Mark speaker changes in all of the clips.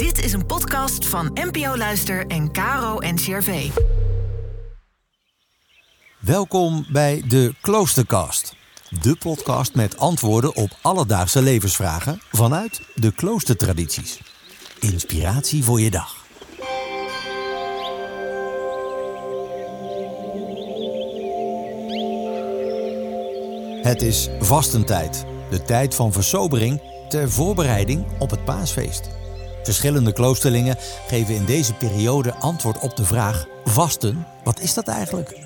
Speaker 1: Dit is een podcast van NPO Luister en Caro NCRV.
Speaker 2: Welkom bij de Kloostercast. De podcast met antwoorden op alledaagse levensvragen vanuit de kloostertradities. Inspiratie voor je dag. Het is vastentijd, de tijd van versobering ter voorbereiding op het paasfeest. Verschillende kloosterlingen geven in deze periode antwoord op de vraag: vasten, wat is dat eigenlijk?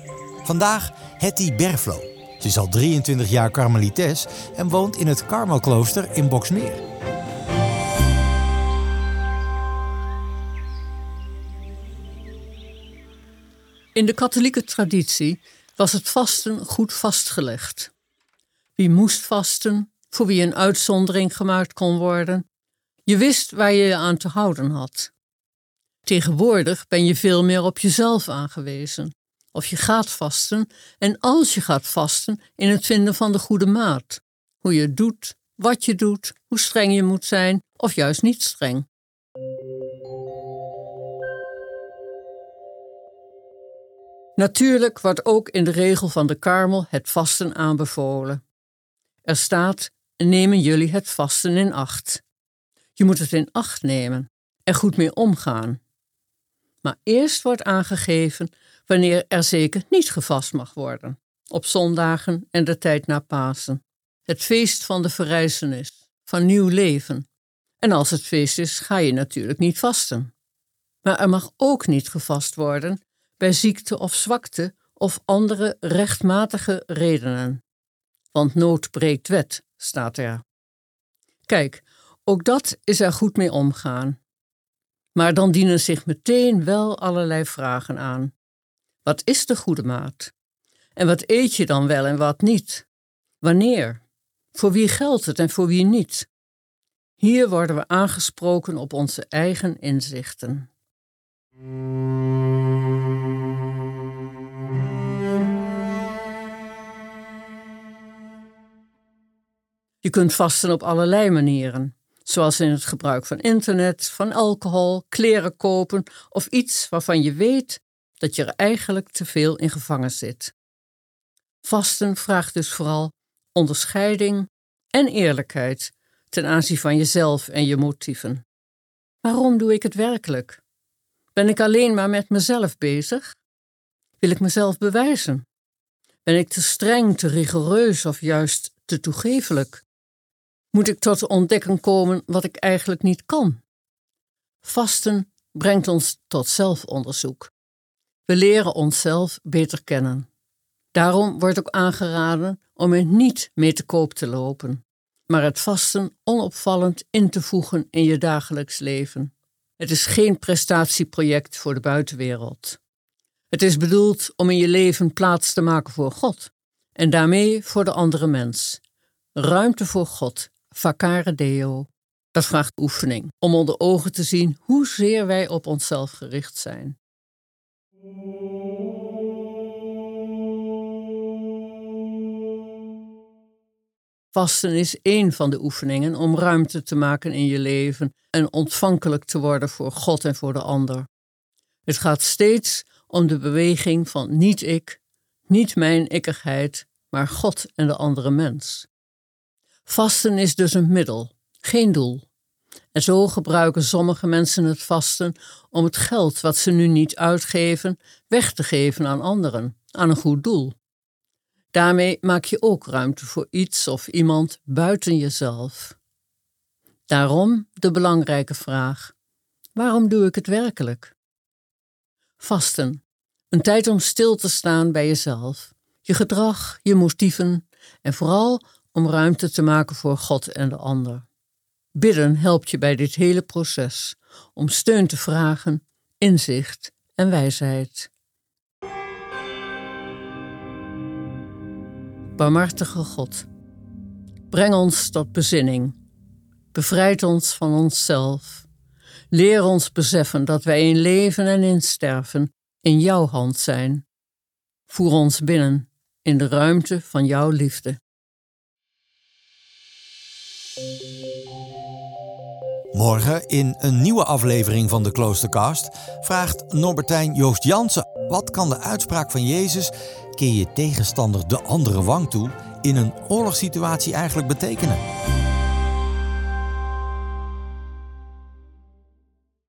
Speaker 2: Vandaag Hetty Berflo. Ze is al 23 jaar karmelites en woont in het Karmelklooster in Boksmeer.
Speaker 3: In de katholieke traditie was het vasten goed vastgelegd. Wie moest vasten, voor wie een uitzondering gemaakt kon worden. Je wist waar je je aan te houden had. Tegenwoordig ben je veel meer op jezelf aangewezen. Of je gaat vasten en als je gaat vasten in het vinden van de goede maat. Hoe je het doet, wat je doet, hoe streng je moet zijn of juist niet streng. Natuurlijk wordt ook in de regel van de karmel het vasten aanbevolen. Er staat: nemen jullie het vasten in acht. Je moet het in acht nemen, er goed mee omgaan. Maar eerst wordt aangegeven wanneer er zeker niet gevast mag worden, op zondagen en de tijd na Pasen. Het feest van de verrijzenis, van nieuw leven. En als het feest is, ga je natuurlijk niet vasten. Maar er mag ook niet gevast worden bij ziekte of zwakte of andere rechtmatige redenen. Want nood breekt wet, staat er. Kijk, ook dat is er goed mee omgaan. Maar dan dienen zich meteen wel allerlei vragen aan. Wat is de goede maat? En wat eet je dan wel en wat niet? Wanneer? Voor wie geldt het en voor wie niet? Hier worden we aangesproken op onze eigen inzichten. Je kunt vasten op allerlei manieren, zoals in het gebruik van internet, van alcohol, kleren kopen of iets waarvan je weet dat je er eigenlijk te veel in gevangen zit. Vasten vraagt dus vooral onderscheiding en eerlijkheid ten aanzien van jezelf en je motieven. Waarom doe ik het werkelijk? Ben ik alleen maar met mezelf bezig? Wil ik mezelf bewijzen? Ben ik te streng, te rigoureus of juist te toegevelijk? Moet ik tot de ontdekking komen wat ik eigenlijk niet kan? Vasten brengt ons tot zelfonderzoek. We leren onszelf beter kennen. Daarom wordt ook aangeraden om er niet mee te koop te lopen, maar het vasten onopvallend in te voegen in je dagelijks leven. Het is geen prestatieproject voor de buitenwereld. Het is bedoeld om in je leven plaats te maken voor God en daarmee voor de andere mens. Ruimte voor God, vacare deo. Dat vraagt oefening om onder ogen te zien hoezeer wij op onszelf gericht zijn. Vasten is één van de oefeningen om ruimte te maken in je leven en ontvankelijk te worden voor God en voor de ander. Het gaat steeds om de beweging van niet ik, niet mijn ikkigheid, maar God en de andere mens. Vasten is dus een middel, geen doel. En zo gebruiken sommige mensen het vasten om het geld wat ze nu niet uitgeven weg te geven aan anderen, aan een goed doel. Daarmee maak je ook ruimte voor iets of iemand buiten jezelf. Daarom de belangrijke vraag: waarom doe ik het werkelijk? Vasten, een tijd om stil te staan bij jezelf, je gedrag, je motieven en vooral om ruimte te maken voor God en de ander. Bidden helpt je bij dit hele proces om steun te vragen, inzicht en wijsheid. Barmhartige God, breng ons tot bezinning. Bevrijd ons van onszelf. Leer ons beseffen dat wij in leven en in sterven in jouw hand zijn. Voer ons binnen in de ruimte van jouw liefde.
Speaker 2: Morgen in een nieuwe aflevering van de Kloostercast vraagt Norbertijn Joost Jansen: wat kan de uitspraak van Jezus keer je tegenstander de andere wang toe in een oorlogssituatie eigenlijk betekenen?